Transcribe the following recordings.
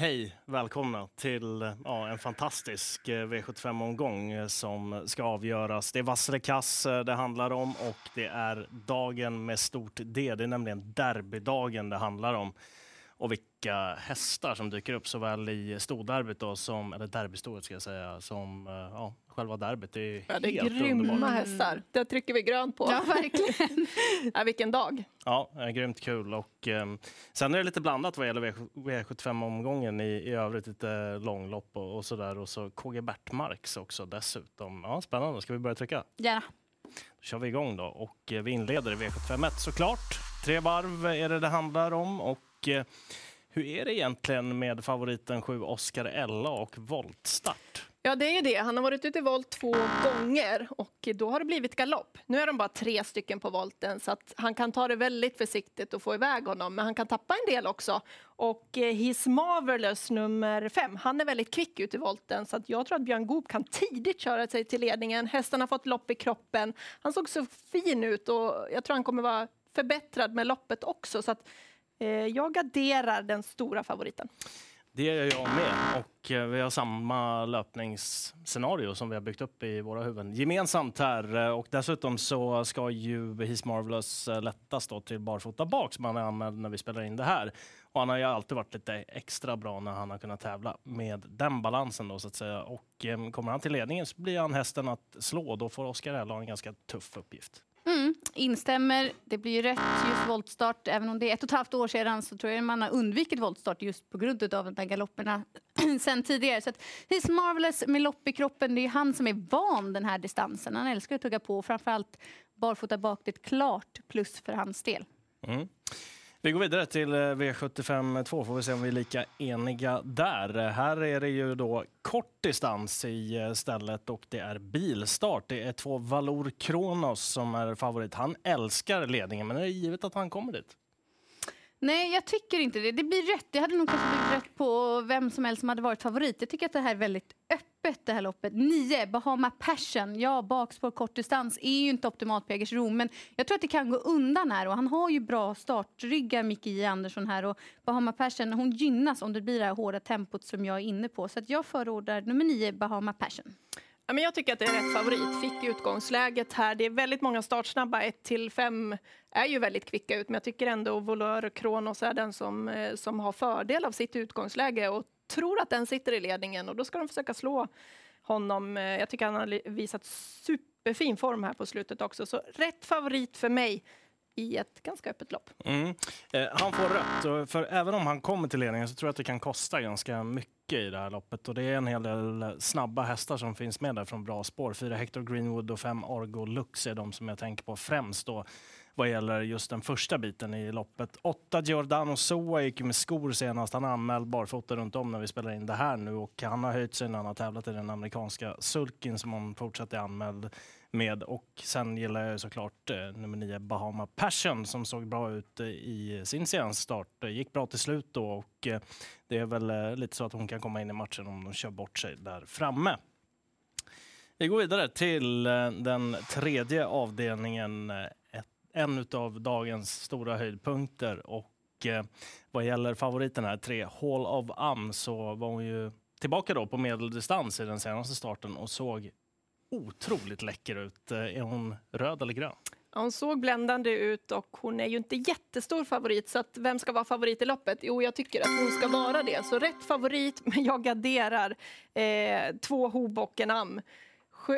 Hej, välkomna till ja, en fantastisk eh, V75-omgång eh, som ska avgöras. Det är Vassre Kass eh, det handlar om och det är dagen med stort D. Det är nämligen derbydagen det handlar om. Och vilka hästar som dyker upp såväl i storderbyt då, som, eller derbystoet ska jag säga, som ja, själva derbyt. Det är, ja, det är helt grymma underbart. hästar. Det trycker vi grönt på. Ja, verkligen. ja, vilken dag. Ja, grymt kul. Och, eh, sen är det lite blandat vad gäller V75-omgången i, i övrigt. Lite långlopp och, och sådär. Och så KG Bertmarks också dessutom. Ja, spännande. Ska vi börja trycka? Gärna. Då kör vi igång då. Och eh, vi inleder i V751 såklart. Tre varv är det det handlar om. Och, eh, hur är det egentligen med favoriten 7 Oscar Ella och voltstart? Ja, det är ju det. Han har varit ute i volt två gånger och då har det blivit galopp. Nu är de bara tre stycken på volten så att han kan ta det väldigt försiktigt och få iväg honom. Men han kan tappa en del också. Och eh, His Marvelous nummer fem, han är väldigt kvick ute i volten så att jag tror att Björn Goop kan tidigt köra sig till ledningen. Hästen har fått lopp i kroppen. Han såg så fin ut och jag tror han kommer vara förbättrad med loppet också. Så att eh, jag garderar den stora favoriten. Det gör jag med. Och eh, vi har samma löpningsscenario som vi har byggt upp i våra huvuden gemensamt här. Eh, och dessutom så ska ju His Marvelous eh, lättas då till barfota bak som han är anmäld när vi spelar in det här. Och han har ju alltid varit lite extra bra när han har kunnat tävla med den balansen då så att säga. Och kommer han till ledningen så blir han hästen att slå. Då får Oskar Ella en ganska tuff uppgift. Mm, instämmer. Det blir ju rätt just voltstart. Även om det är ett och ett halvt år sedan så tror jag man har undvikit voltstart just på grund av de där galopperna sen tidigare. Så att He's Marvelous med lopp i kroppen. Det är han som är van den här distansen. Han älskar att tugga på. Framförallt barfota bak. Det är ett klart plus för hans del. Mm. Vi går vidare till eh, V75 2 får vi se om vi är lika eniga där. Här är det ju då kort distans i eh, stället och det är bilstart. Det är två Valor Kronos som är favorit. Han älskar ledningen, men är det givet att han kommer dit? Nej, jag tycker inte det. Det blir rätt. Det hade nog kanske blivit rätt på vem som helst som hade varit favorit. Jag tycker att det här är väldigt öppet det här loppet. Nio, Bahama Passion. Ja, bakspår kort distans är ju inte optimalt på Jägersro, men jag tror att det kan gå undan här och han har ju bra startryggar, Micke J Andersson här och Bahama Passion, hon gynnas om det blir det här hårda tempot som jag är inne på. Så att jag förordar nummer nio, Bahama Passion. Ja, men jag tycker att det är rätt favorit. Fick utgångsläget här. Det är väldigt många startsnabba. 1 till 5 är ju väldigt kvicka ut, men jag tycker ändå Volör Kronos är den som, eh, som har fördel av sitt utgångsläge och tror att den sitter i ledningen och då ska de försöka slå honom. Eh, jag tycker han har visat superfin form här på slutet också, så rätt favorit för mig i ett ganska öppet lopp. Mm. Eh, han får rött, för även om han kommer till ledningen så tror jag att det kan kosta ganska mycket i det här loppet. Och det är en hel del snabba hästar som finns med där från bra spår. Fyra Hector Greenwood och fem Argo Lux är de som jag tänker på främst då vad gäller just den första biten i loppet. Åtta Giordano Soa gick med skor senast. Han är anmäld barfota runt om när vi spelar in det här nu och han har höjt sig när han har tävlat i den amerikanska sulkin som han fortsatt är anmäld med. Och sen gillar jag såklart eh, nummer nio Bahama Passion som såg bra ut eh, i sin senaste start. Det gick bra till slut då och eh, det är väl eh, lite så att hon kan komma in i matchen om de kör bort sig där framme. Vi går vidare till eh, den tredje avdelningen. Eh, en av dagens stora höjdpunkter. Och eh, vad gäller favoriten här, tre Hall of Am, så var hon ju tillbaka då på medeldistans i den senaste starten och såg otroligt läcker ut. Eh, är hon röd eller grön? hon såg bländande ut och hon är ju inte jättestor favorit. Så att vem ska vara favorit i loppet? Jo, jag tycker att hon ska vara det. Så rätt favorit, men jag garderar eh, två Hoboken Am.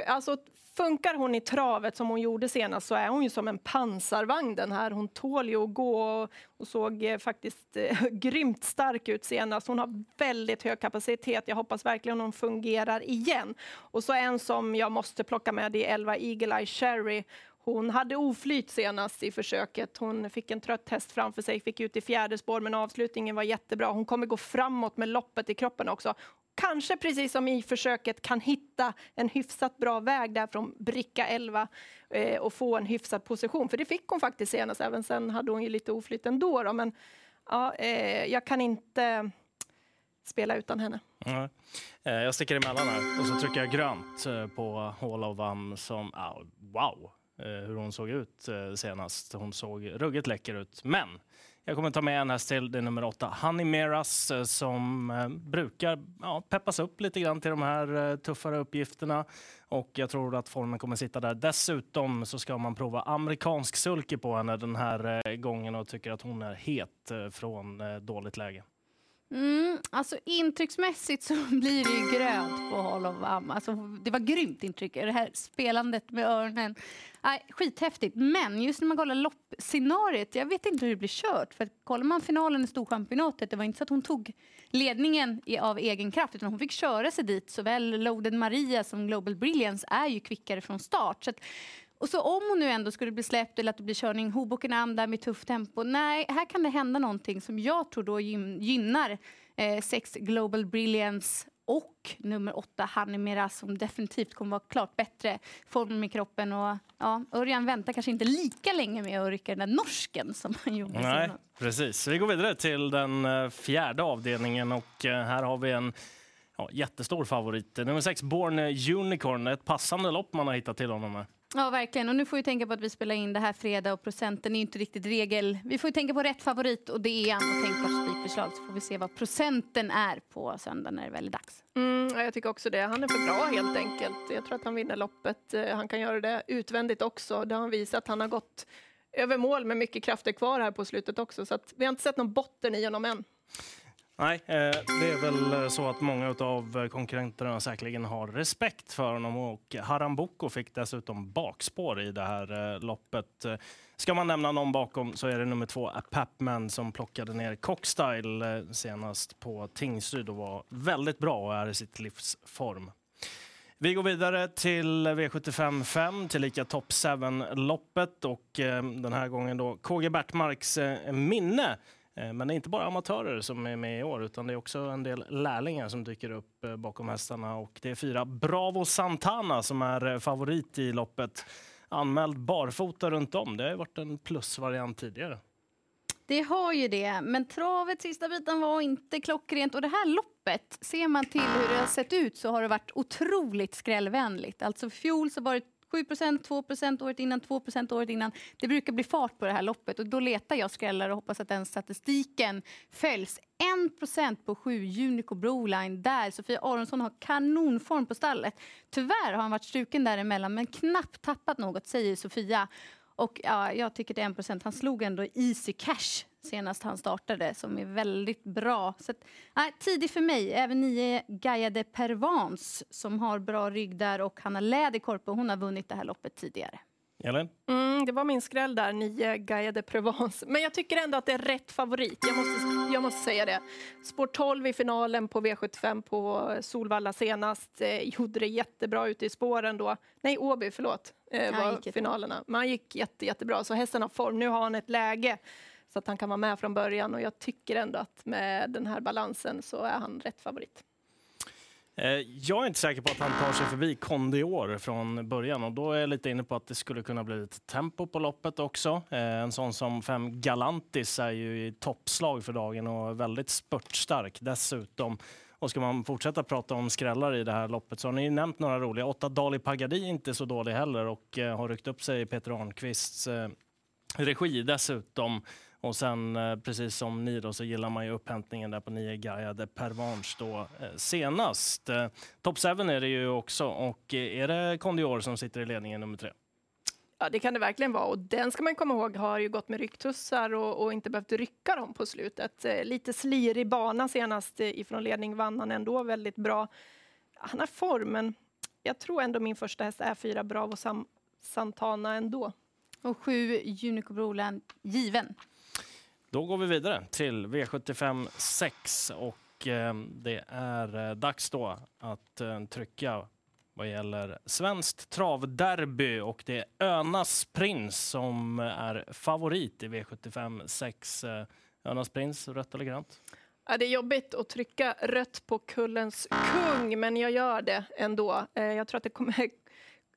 Alltså, funkar hon i travet som hon gjorde senast så är hon ju som en pansarvagn den här. Hon tål ju att gå och, och såg eh, faktiskt eh, grymt stark ut senast. Hon har väldigt hög kapacitet. Jag hoppas verkligen hon fungerar igen. Och så en som jag måste plocka med det är 11 Eagle Eye Cherry. Hon hade oflyt senast i försöket. Hon fick en trött häst framför sig, fick ut i fjärde spår, men avslutningen var jättebra. Hon kommer gå framåt med loppet i kroppen också kanske precis som i försöket kan hitta en hyfsat bra väg där från bricka 11 eh, och få en hyfsad position. För det fick hon faktiskt senast. Även sen hade hon ju lite oflyt ändå. Då, men ja, eh, jag kan inte spela utan henne. Mm. Jag sticker emellan här och så trycker jag grönt eh, på Hall of Am som, ah, wow, eh, hur hon såg ut senast. Hon såg ruggigt läcker ut. Men jag kommer ta med en häst till, det är nummer åtta, Honey Meras, eh, som eh, brukar ja, peppas upp lite grann till de här eh, tuffare uppgifterna. Och jag tror att formen kommer sitta där. Dessutom så ska man prova amerikansk sulky på henne den här gången och tycker att hon är het från dåligt läge. Mm, alltså intrycksmässigt så blir det ju grönt på Hall of Am. Alltså, det var grymt intryck, det här spelandet med öronen. Aj, skithäftigt. Men just när man kollar loppscenariet, jag vet inte hur det blir kört. För kollar man finalen i Storchampionatet, det var inte så att hon tog ledningen av egen kraft, utan hon fick köra sig dit. Såväl Loaded Maria som Global Brilliance är ju kvickare från start. Så att, och så om hon nu ändå skulle bli släppt eller att det blir körning Hoboken där med tufft tempo. Nej, här kan det hända någonting som jag tror då gynnar eh, sex Global Brilliance och nummer åtta Hanimera som definitivt kommer vara klart bättre form i kroppen. Och, ja, Örjan väntar kanske inte lika länge med att rycka den där norsken som han gjorde. Nej, precis. Vi går vidare till den eh, fjärde avdelningen och eh, här har vi en ja, jättestor favorit. Nummer sex, Born Unicorn. Ett passande lopp man har hittat till honom med. Ja, verkligen. Och nu får vi tänka på att vi spelar in det här fredag och procenten är inte riktigt regel. Vi får tänka på rätt favorit och det är Anton tänkbart spikförslag så får vi se vad procenten är på söndag när det väl är dags. Mm, jag tycker också det. Han är för bra helt enkelt. Jag tror att han vinner loppet. Eh, han kan göra det utvändigt också. Det har han visat. Han har gått över mål med mycket krafter kvar här på slutet också. Så vi har inte sett någon botten i honom än. Nej, eh, det är väl eh, så att många av eh, konkurrenterna säkerligen har respekt för honom och Haram Boko fick dessutom bakspår i det här loppet. Ska man nämna någon bakom så är det nummer två, Papman, som plockade ner Cockstyle senast på Tingsryd och var väldigt bra och är i sitt livs form. Vi går vidare till V75 5, tillika Top 7-loppet och den här gången då KG Bertmarks minne Eh, men det är inte bara amatörer som är med i år utan det är också en del lärlingar som dyker upp eh, bakom hästarna. Och det är fyra Bravo Santana som är eh, favorit i loppet. Anmäld barfota runt om. Det har varit en plusvariant tidigare. Det har ju det, men travet sista biten var inte klockrent. Och det här loppet, ser man till hur det har sett ut så har det varit otroligt skrällvänligt. Alltså fjol så var det 7% 2% året innan, 2% året innan. Det brukar bli fart på det här loppet och då letar jag skrällar och hoppas att den statistiken följs. 1% på 7 Unico Broline där Sofia Aronsson har kanonform på stallet. Tyvärr har han varit struken däremellan men knappt tappat något säger Sofia. Och ja, jag tycker det är 1% Han slog ändå Easy Cash senast han startade som är väldigt bra. Så att, nej, tidig för mig. Även nio Gaia de Pervans som har bra rygg där och Hanna Läderkorpe. hon har vunnit det här loppet tidigare. Elin? Mm, det var min skräll där, nio Gaia de Provence. Men jag tycker ändå att det är rätt favorit. Jag måste, jag måste säga det. Spår 12 i finalen på V75 på Solvalla senast. Eh, gjorde det jättebra ute i spåren då. Nej, Åby, förlåt. Eh, var finalerna. Men han gick jätte, jättebra. Så hästen har form. Nu har han ett läge så att han kan vara med från början. Och jag tycker ändå att med den här balansen så är han rätt favorit. Eh, jag är inte säker på att han tar sig förbi Kondior från början och då är jag lite inne på att det skulle kunna bli ett tempo på loppet också. Eh, en sån som fem Galantis är ju i toppslag för dagen och väldigt spurtstark dessutom. Och ska man fortsätta prata om skrällar i det här loppet så har ni nämnt några roliga. Åtta Dali Pagadi är inte så dålig heller och eh, har ryckt upp sig i Peter Arnqvists regi dessutom. Och sen eh, precis som ni då så gillar man ju upphämtningen där på nio Gaia de Pervanche då eh, senast. Eh, Top 7 är det ju också och är det Kondior som sitter i ledningen nummer tre? Ja, det kan det verkligen vara. Och den ska man komma ihåg har ju gått med rycktussar och, och inte behövt rycka dem på slutet. lite slirig bana senast ifrån ledning vann han ändå väldigt bra. Han har formen. Jag tror ändå min första häst är fyra Bravo Sam Santana ändå. Och sju Unico Broland given. Då går vi vidare till V75 6 och eh, det är eh, dags då att eh, trycka vad gäller svenskt travderby och det är Önas Prins som är favorit i V75 6. Eh, Önas Prins, rött eller grönt? Ja, det är jobbigt att trycka rött på kullens kung, men jag gör det ändå. Eh, jag tror att det kommer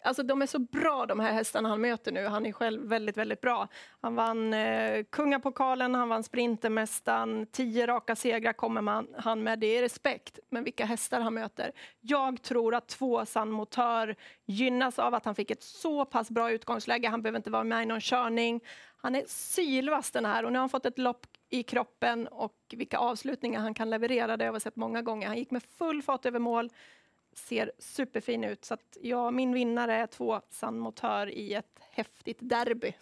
Alltså de är så bra de här hästarna han möter nu. Han är själv väldigt, väldigt bra. Han vann eh, Kungapokalen, han vann Sprintermästaren. Tio raka segrar kommer man, han med. Det är respekt. Men vilka hästar han möter. Jag tror att två San Motör gynnas av att han fick ett så pass bra utgångsläge. Han behöver inte vara med i någon körning. Han är sylvass den här och nu har han fått ett lopp i kroppen och vilka avslutningar han kan leverera. Det har vi sett många gånger. Han gick med full fart över mål ser superfin ut. Så att, ja, min vinnare är två San Motör i ett häftigt derby.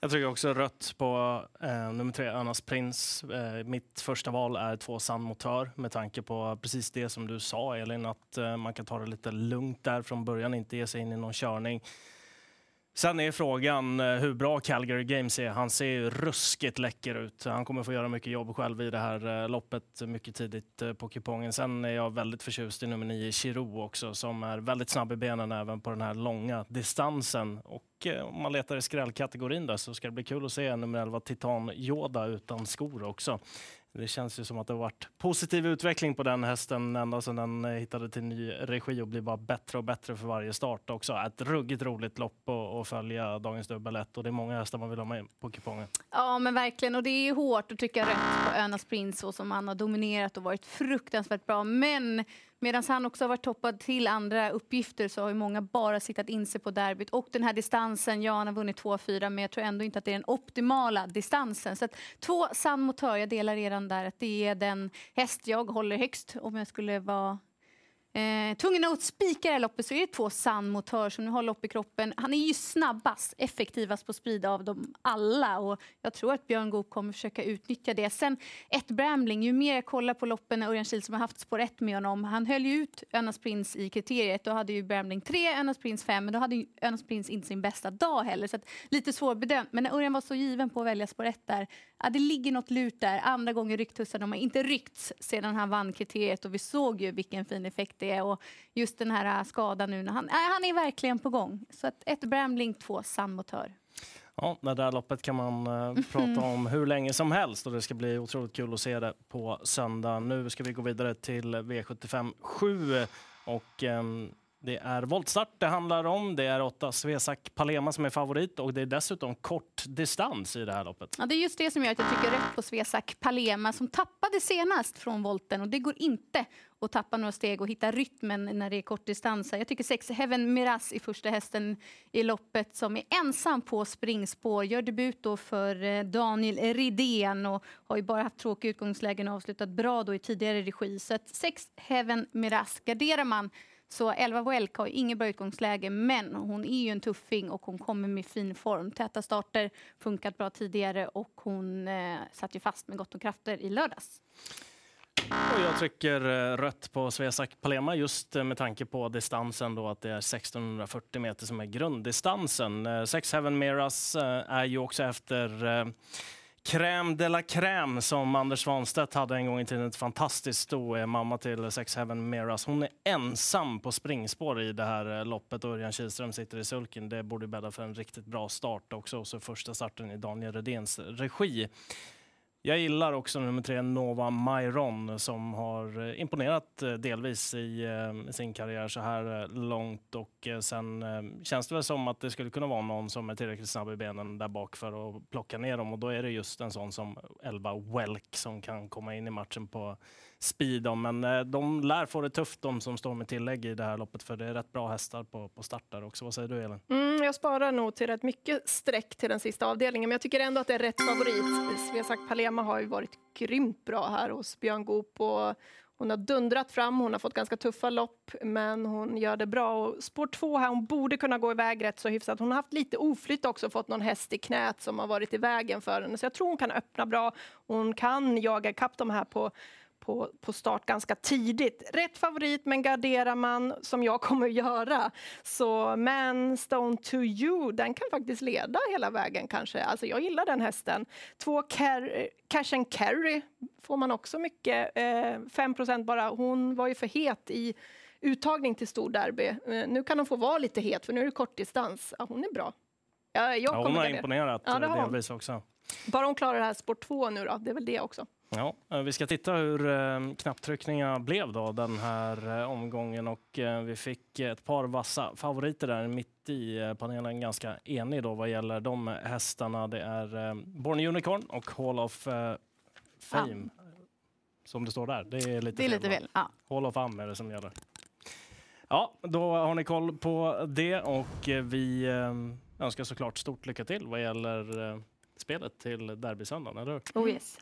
Jag trycker också rött på eh, nummer tre, Önas Prins. Eh, mitt första val är två San Motör med tanke på precis det som du sa Elin, att eh, man kan ta det lite lugnt där från början, inte ge sig in i någon körning. Sen är frågan eh, hur bra Calgary Games är. Han ser ju ruskigt läcker ut. Han kommer få göra mycket jobb själv i det här eh, loppet mycket tidigt eh, på kupongen. Sen är jag väldigt förtjust i nummer 9, Chiro också, som är väldigt snabb i benen även på den här långa distansen. Och om man letar i skrällkategorin där så ska det bli kul att se nummer 11, Titan Yoda utan skor också. Det känns ju som att det har varit positiv utveckling på den hästen ända sedan den eh, hittade till ny regi och blir bara bättre och bättre för varje start också. Ett ruggigt roligt lopp att följa dagens dubbel och det är många hästar man vill ha med på kupongen. Ja men verkligen och det är hårt att trycka rätt på Önas Prince så som han har dominerat och varit fruktansvärt bra. Men Medan han också har varit toppad till andra uppgifter så har ju många bara siktat in sig på derbyt. Och den här distansen, ja han har vunnit 2-4 men jag tror ändå inte att det är den optimala distansen. Så att två San Motör, jag delar redan där att det är den häst jag håller högst om jag skulle vara Eh, tvungen att spika det här loppet så är det två San Motör som nu har lopp i kroppen. Han är ju snabbast, effektivast på speed av dem alla och jag tror att Björn Goop kommer försöka utnyttja det. Sen ett Brambling, ju mer jag kollar på loppen när Örjan Kihl som har haft spår 1 med honom, han höll ju ut Önas Prins i kriteriet. Då hade ju Brambling 3, Önas Prins 5, men då hade ju Önas Prins inte sin bästa dag heller. Så att, lite svårbedömt. Men när Örjan var så given på att välja spår 1 där, ja, det ligger något lut där. Andra gånger rycktussar de har inte ryckts sedan han vann kriteriet och vi såg ju vilken fin effekt det är. Och just den här äh, skadan nu, när han, äh, han är verkligen på gång. Så att ett Brambling, två Sandmotör. Ja, det där loppet kan man uh, prata om hur länge som helst och det ska bli otroligt kul att se det på söndag. Nu ska vi gå vidare till V75 7 och um, det är voltstart det handlar om. Det är åtta Svesak Palema som är favorit och det är dessutom kort distans i det här loppet. Ja, det är just det som gör att jag tycker rätt på Svesak Palema som tappade senast från volten och det går inte att tappa några steg och hitta rytmen när det är kort distans. Jag tycker sex Heaven Miraz i första hästen i loppet som är ensam på springspår. Gör debut då för eh, Daniel Ridén och har ju bara haft tråkiga utgångslägen och avslutat bra då i tidigare regi. Så att sex Heaven Miraz garderar man så Elva Welka har inget bra utgångsläge, men hon är ju en tuffing och hon kommer med fin form. Täta starter, funkat bra tidigare och hon eh, satt ju fast med gott om krafter i lördags. Och jag trycker eh, rött på Svesak Palema just eh, med tanke på distansen då att det är 1640 meter som är grunddistansen. Eh, sex Heaven Miras är ju också efter Crème de la crème som Anders Svanstedt hade en gång i tiden. Ett fantastiskt sto, eh, mamma till Sex Heaven Miras. Hon är ensam på springspår i det här eh, loppet och Örjan Kihlström sitter i sulken. Det borde bädda för en riktigt bra start också. Och så första starten i Daniel Redéns regi. Jag gillar också nummer tre, Nova Myron, som har eh, imponerat eh, delvis eh, i sin karriär så här långt. Och sen känns det väl som att det skulle kunna vara någon som är tillräckligt snabb i benen där bak för att plocka ner dem. Och då är det just en sån som Elba Welk som kan komma in i matchen på speed. Om. Men eh, de lär få det tufft de som står med tillägg i det här loppet för det är rätt bra hästar på, på start där också. Vad säger du Elin? Mm, jag sparar nog till rätt mycket streck till den sista avdelningen men jag tycker ändå att det är rätt favorit. Svesak Palema har ju varit grymt bra här hos Björn Goop och hon har dundrat fram, hon har fått ganska tuffa lopp, men hon gör det bra. Och spår två här, hon borde kunna gå iväg rätt så hyfsat. Hon har haft lite oflytt också, fått någon häst i knät som har varit i vägen för henne. Så jag tror hon kan öppna bra. Hon kan jaga kapp de här på på, på start ganska tidigt. Rätt favorit, men garderar man som jag kommer att göra så Man Stone to You, den kan faktiskt leda hela vägen kanske. Alltså jag gillar den hästen. Två car Cash and Carry får man också mycket. Eh, 5 bara. Hon var ju för het i uttagning till storderby. Eh, nu kan hon få vara lite het för nu är det kortdistans. Ja, hon är bra. Ja, jag ja, hon har imponerat ja, delvis också. Bara hon klarar det här sport 2 nu då, det är väl det också. Ja, eh, vi ska titta hur eh, knapptryckningarna blev då den här eh, omgången och vi fick ett par vassa favoriter där mitt i panelen. Ganska enig då vad gäller de hästarna. Det är Born Unicorn och Hall of Fame. Som det står där. Det är lite Det är lite va? fel. Ja. Hall of Fame är det som gäller. Ja, då har ni koll på det och vi önskar såklart stort lycka till vad gäller spelet till derbysöndagen, eller hur? Oh yes.